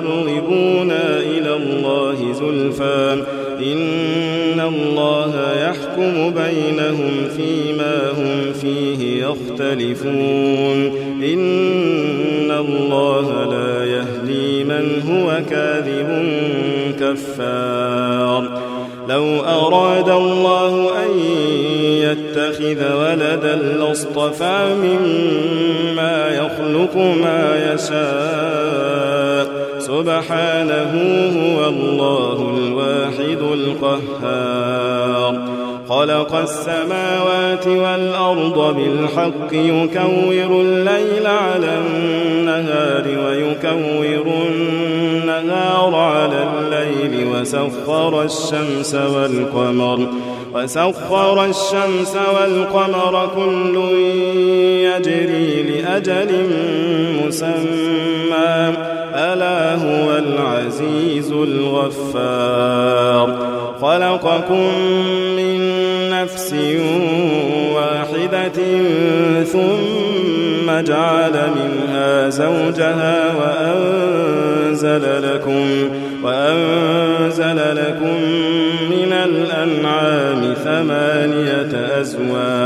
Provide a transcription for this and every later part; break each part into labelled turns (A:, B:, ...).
A: ليقربونا إلى الله زلفى. إن الله يحكم بينهم فيما هم فيه يختلفون. إن الله لا يهدي من هو كاذب كفار. لو أراد الله أن يتخذ ولدا لاصطفى مما يخلق ما يشاء. سبحانه هو الله الواحد القهار. خلق السماوات والأرض بالحق يكور الليل على النهار ويكور النهار على الليل وسخر الشمس والقمر وسخر الشمس والقمر كل يجري لأجل مسمى. ألا هو العزيز الغفار. خلقكم من نفس واحدة ثم جعل منها زوجها وأنزل لكم وأنزل لكم من الأنعام ثمانية أزواج.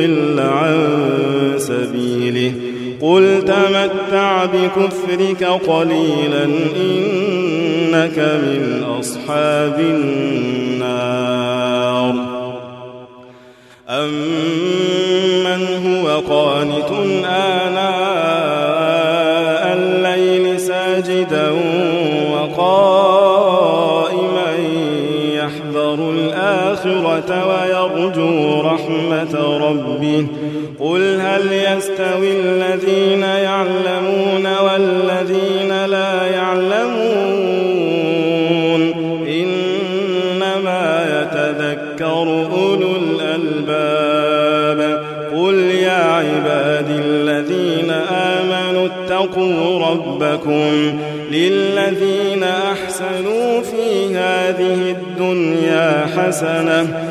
A: ليضل عن سبيله. قل تمتع بكفرك قليلا إنك من أصحاب النار. أمن هو قانت آناء الليل ساجدا وقائما يحذر الآخرة ويرجو رحمة ربه قل هل يستوي الذين يعلمون والذين لا يعلمون؟ إنما يتذكر أولو الألباب. قل يا عبادي الذين آمنوا اتقوا ربكم للذين أحسنوا في هذه الدنيا حسنة.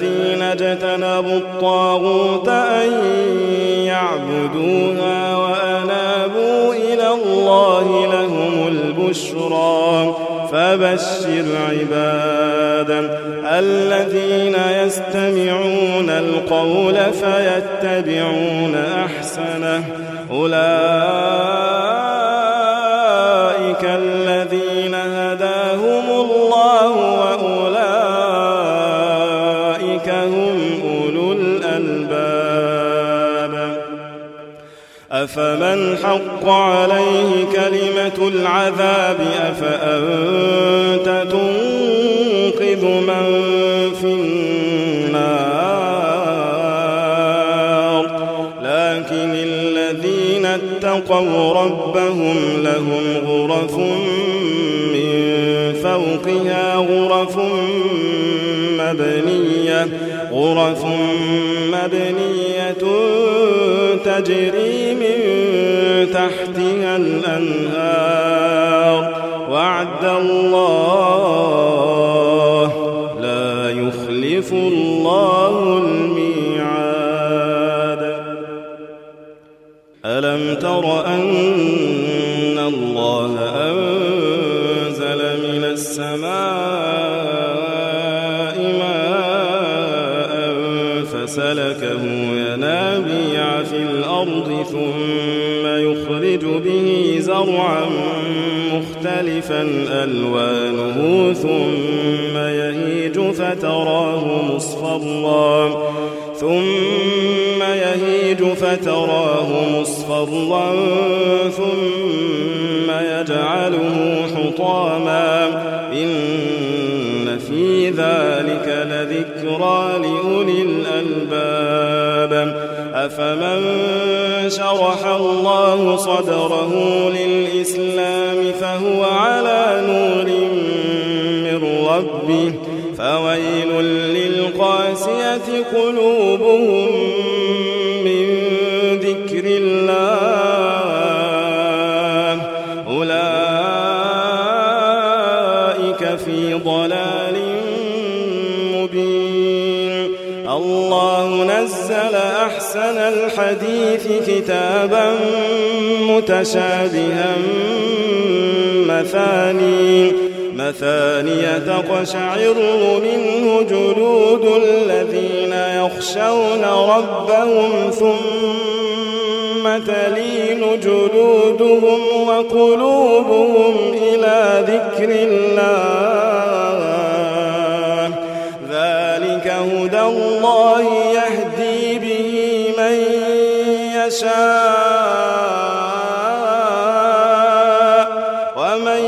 A: والذين اجتنبوا الطاغوت أن يعبدوها وأنابوا إلى الله لهم البشرى. فبشر عبادا الذين يستمعون القول فيتبعون أحسنه. أولئك أفمن حق عليه كلمة العذاب أفأنت تنقذ من في النار؟ لكن الذين اتقوا ربهم لهم غرف من فوقها غرف مبنية غرف مبنية تجري من تحتها الأنهار. مختلفا ألوانه ثم يهيج فتراه مصفرا. ثم يهيج فتراه مصفرا. ثم يجعله حطاما. إن في ذلك لذكرى لأولي الألباب. أفمن شرح الله صدره للإسلام فهو على نور من ربه فويل للقاسية قلوبهم الحديث كتابا متشابها مثاني مثانية تقشعر منه جلود الذين يخشون ربهم ثم تلين جلودهم وقلوبهم إلى ذكر الله. يشاء ومن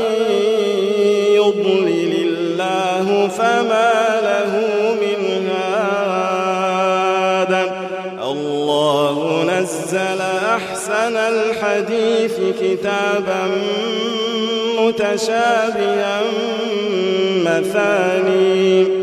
A: يضلل الله فما له من هاد الله نزل أحسن الحديث كتابا متشابها مثاني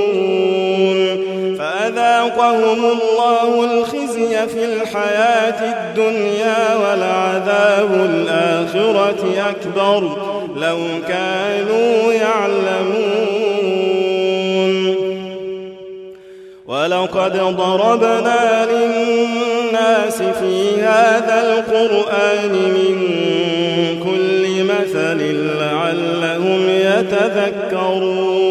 A: فأذاقهم الله الخزي في الحياة الدنيا ولعذاب الآخرة أكبر لو كانوا يعلمون. ولقد ضربنا للناس في هذا القرآن من كل مثل لعلهم يتذكرون.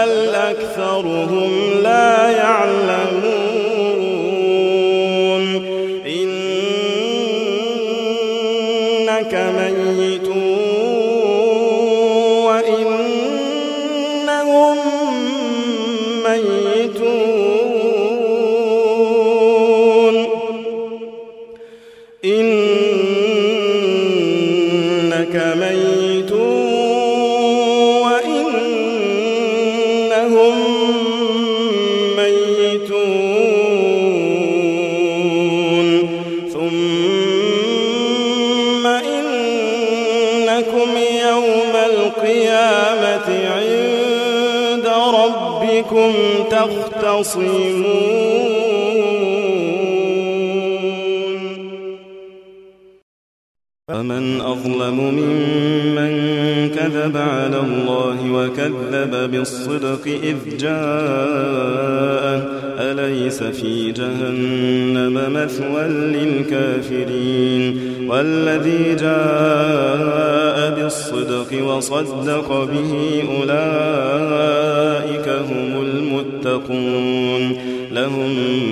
A: بل أكثرهم لا يعلمون. تختصمون فمن أظلم ممن كذب على الله وكذب بالصدق إذ جاءه أليس في جهنم مثوى للكافرين؟ والذي جاء بالصدق وصدق به أولئك هم المتقون.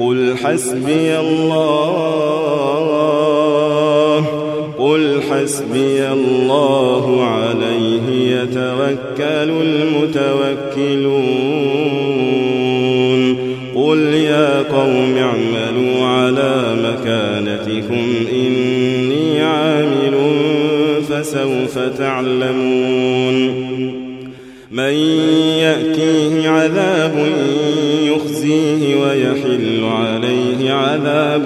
A: قل حسبي الله قل حسبي الله عليه يتوكل المتوكلون. قل يا قوم اعملوا على مكانتكم إني عامل فسوف تعلمون. من يأتيه عذاب يخزيه ويحل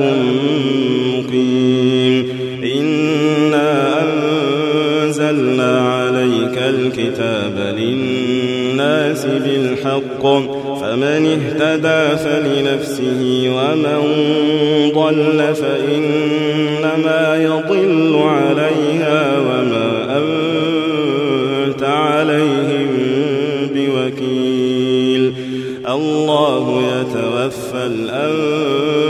A: عذاب مقيم. إنا أنزلنا عليك الكتاب للناس بالحق. فمن اهتدى فلنفسه ومن ضل فإنما يضل عليها وما أنت عليهم بوكيل. الله يتوفى الأنفس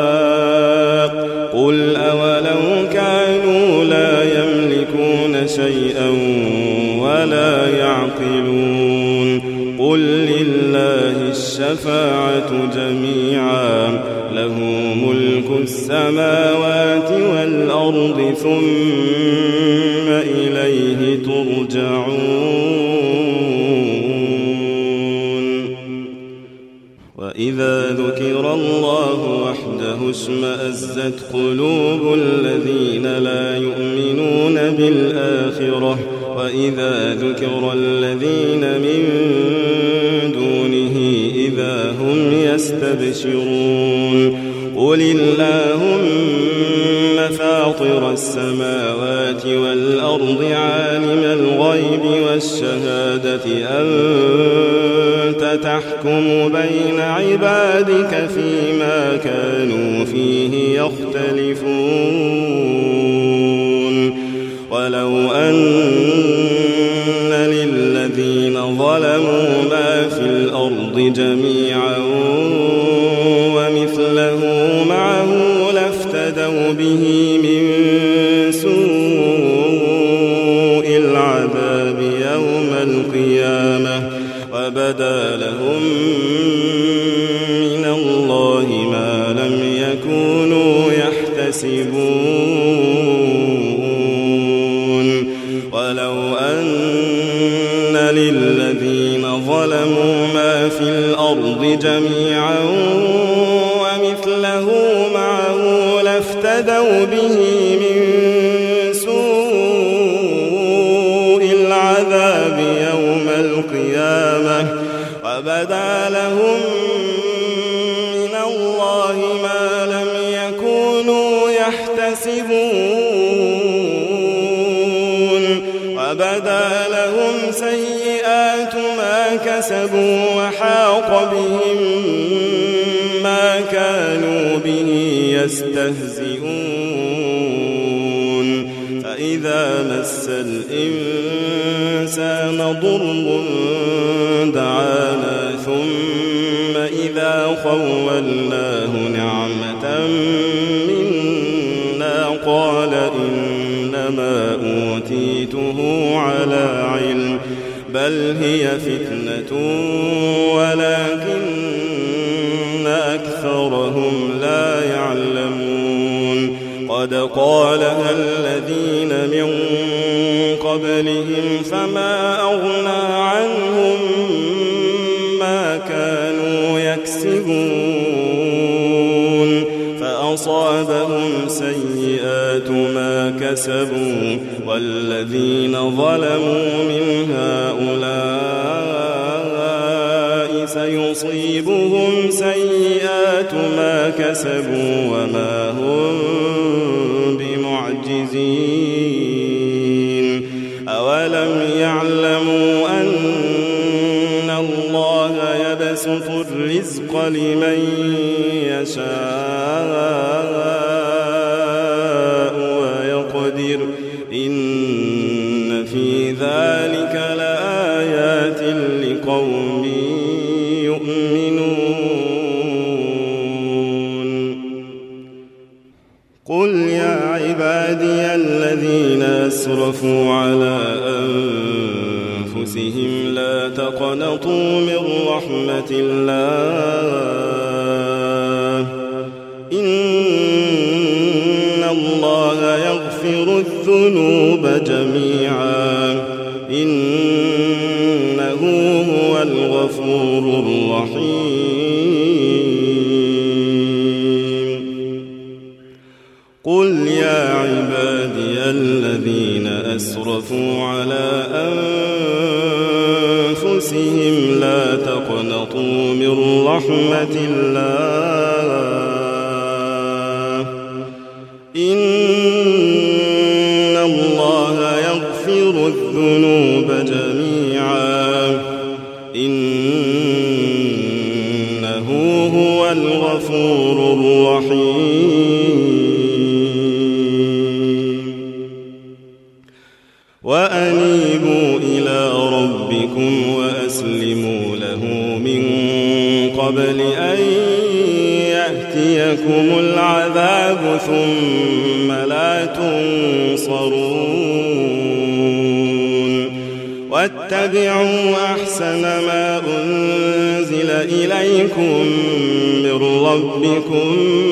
A: قل أولو كانوا لا يملكون شيئا ولا يعقلون. قل لله الشفاعة جميعا. له ملك السماوات والأرض ثم إليه ترجعون. وإذا ذكر الله وحده اشمأزت قلوب الذين لا يؤمنون بالآخرة وإذا ذكر الذين من دونه إذا هم يستبشرون قل اللهم فاطر السماوات والأرض عالم الغيب والشهادة أنت تحكم بين عبادك فيما كانوا فيه يختلفون. ولو أن للذين ظلموا ما في الأرض جميعا جميعا ومثله معه لافتدوا به من كسبوا وحاق بهم ما كانوا به يستهزئون. فإذا مس الإنسان ضر دعانا ثم إذا خولناه نعمة منا قال إنما أوتيته على علم. بل هي فتنة ولكن أكثرهم لا يعلمون. قد قالها الذين من قبلهم فما أغنى كسبوا والذين ظلموا من هؤلاء سيصيبهم سيئات ما كسبوا وما هم بمعجزين. أولم يعلموا أن الله يبسط الرزق لمن يشاء؟ أنفسهم لا تقنطوا من رحمة الله.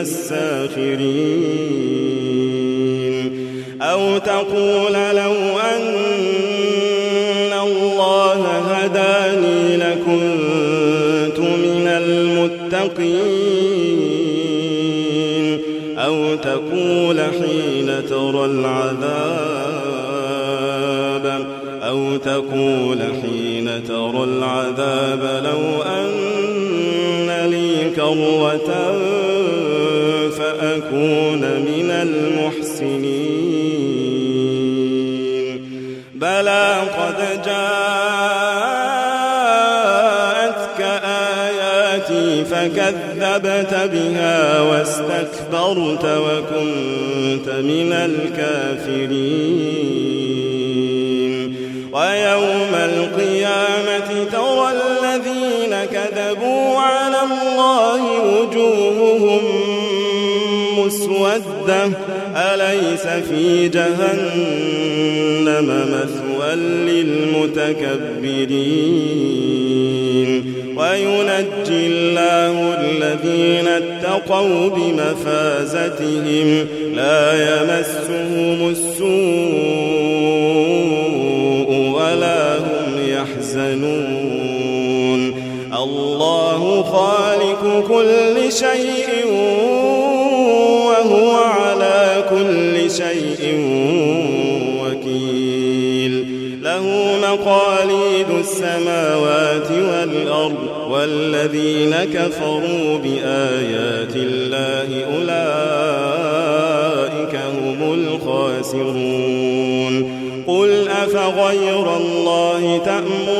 A: الساخرين. أو تقول لو أن الله هداني لكنت من المتقين. أو تقول حين ترى العذاب. أو تقول حين ترى العذاب لو أن لي كروة فأكون من المحسنين. بلى قد جاءتك آياتي فكذبت بها واستكبرت وكنت من الكافرين. ويوم القيامة ترى الذين كذبوا على الله مسودة أليس في جهنم مثوى للمتكبرين؟ وينجي الله الذين اتقوا بمفازتهم لا يمسهم السوء ولا هم يحزنون. الله خالق كل شيء وهو على كل شيء وكيل. له مقاليد السماوات والأرض والذين كفروا بآيات الله أولئك هم الخاسرون. قل أفغير الله تأمروني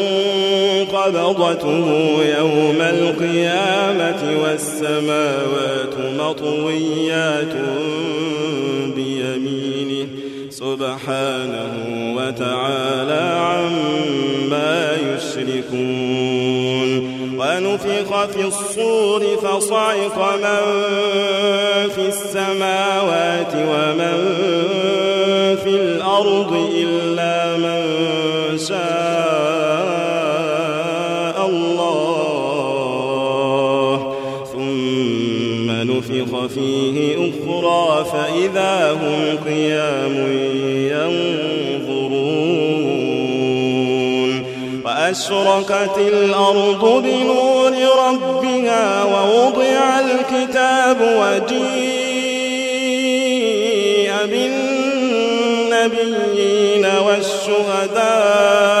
A: قبضته يوم القيامة والسماوات مطويات بيمينه. سبحانه وتعالى عما يشركون. ونفخ في الصور فصعق من في السماوات ومن في الأرض إلا من شاء. نفخ فيه أخرى فإذا هم قيام ينظرون وأشرقت الأرض بنور ربها ووضع الكتاب وجيء بالنبيين والشهداء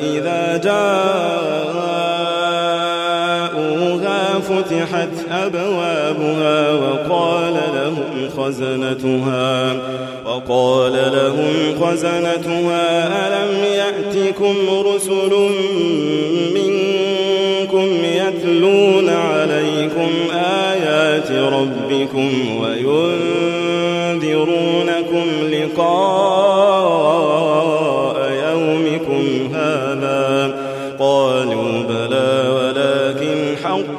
A: حتى إذا جاءوها فتحت أبوابها وقال لهم خزنتها وقال لهم خزنتها ألم يأتكم رسل منكم يتلون عليكم آيات ربكم وينذرونكم لقاء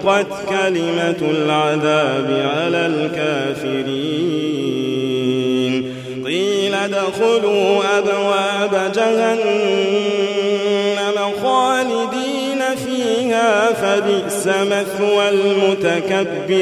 A: حقت كلمة العذاب على الكافرين. قيل ادخلوا أبواب جهنم خالدين فيها فبئس مثوى المتكبرين.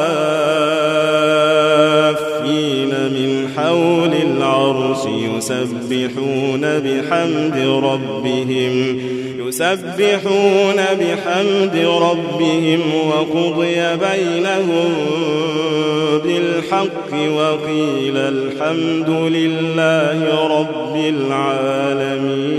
A: يسبحون بحمد ربهم يسبحون بحمد ربهم وقضي بينهم بالحق وقيل الحمد لله رب العالمين.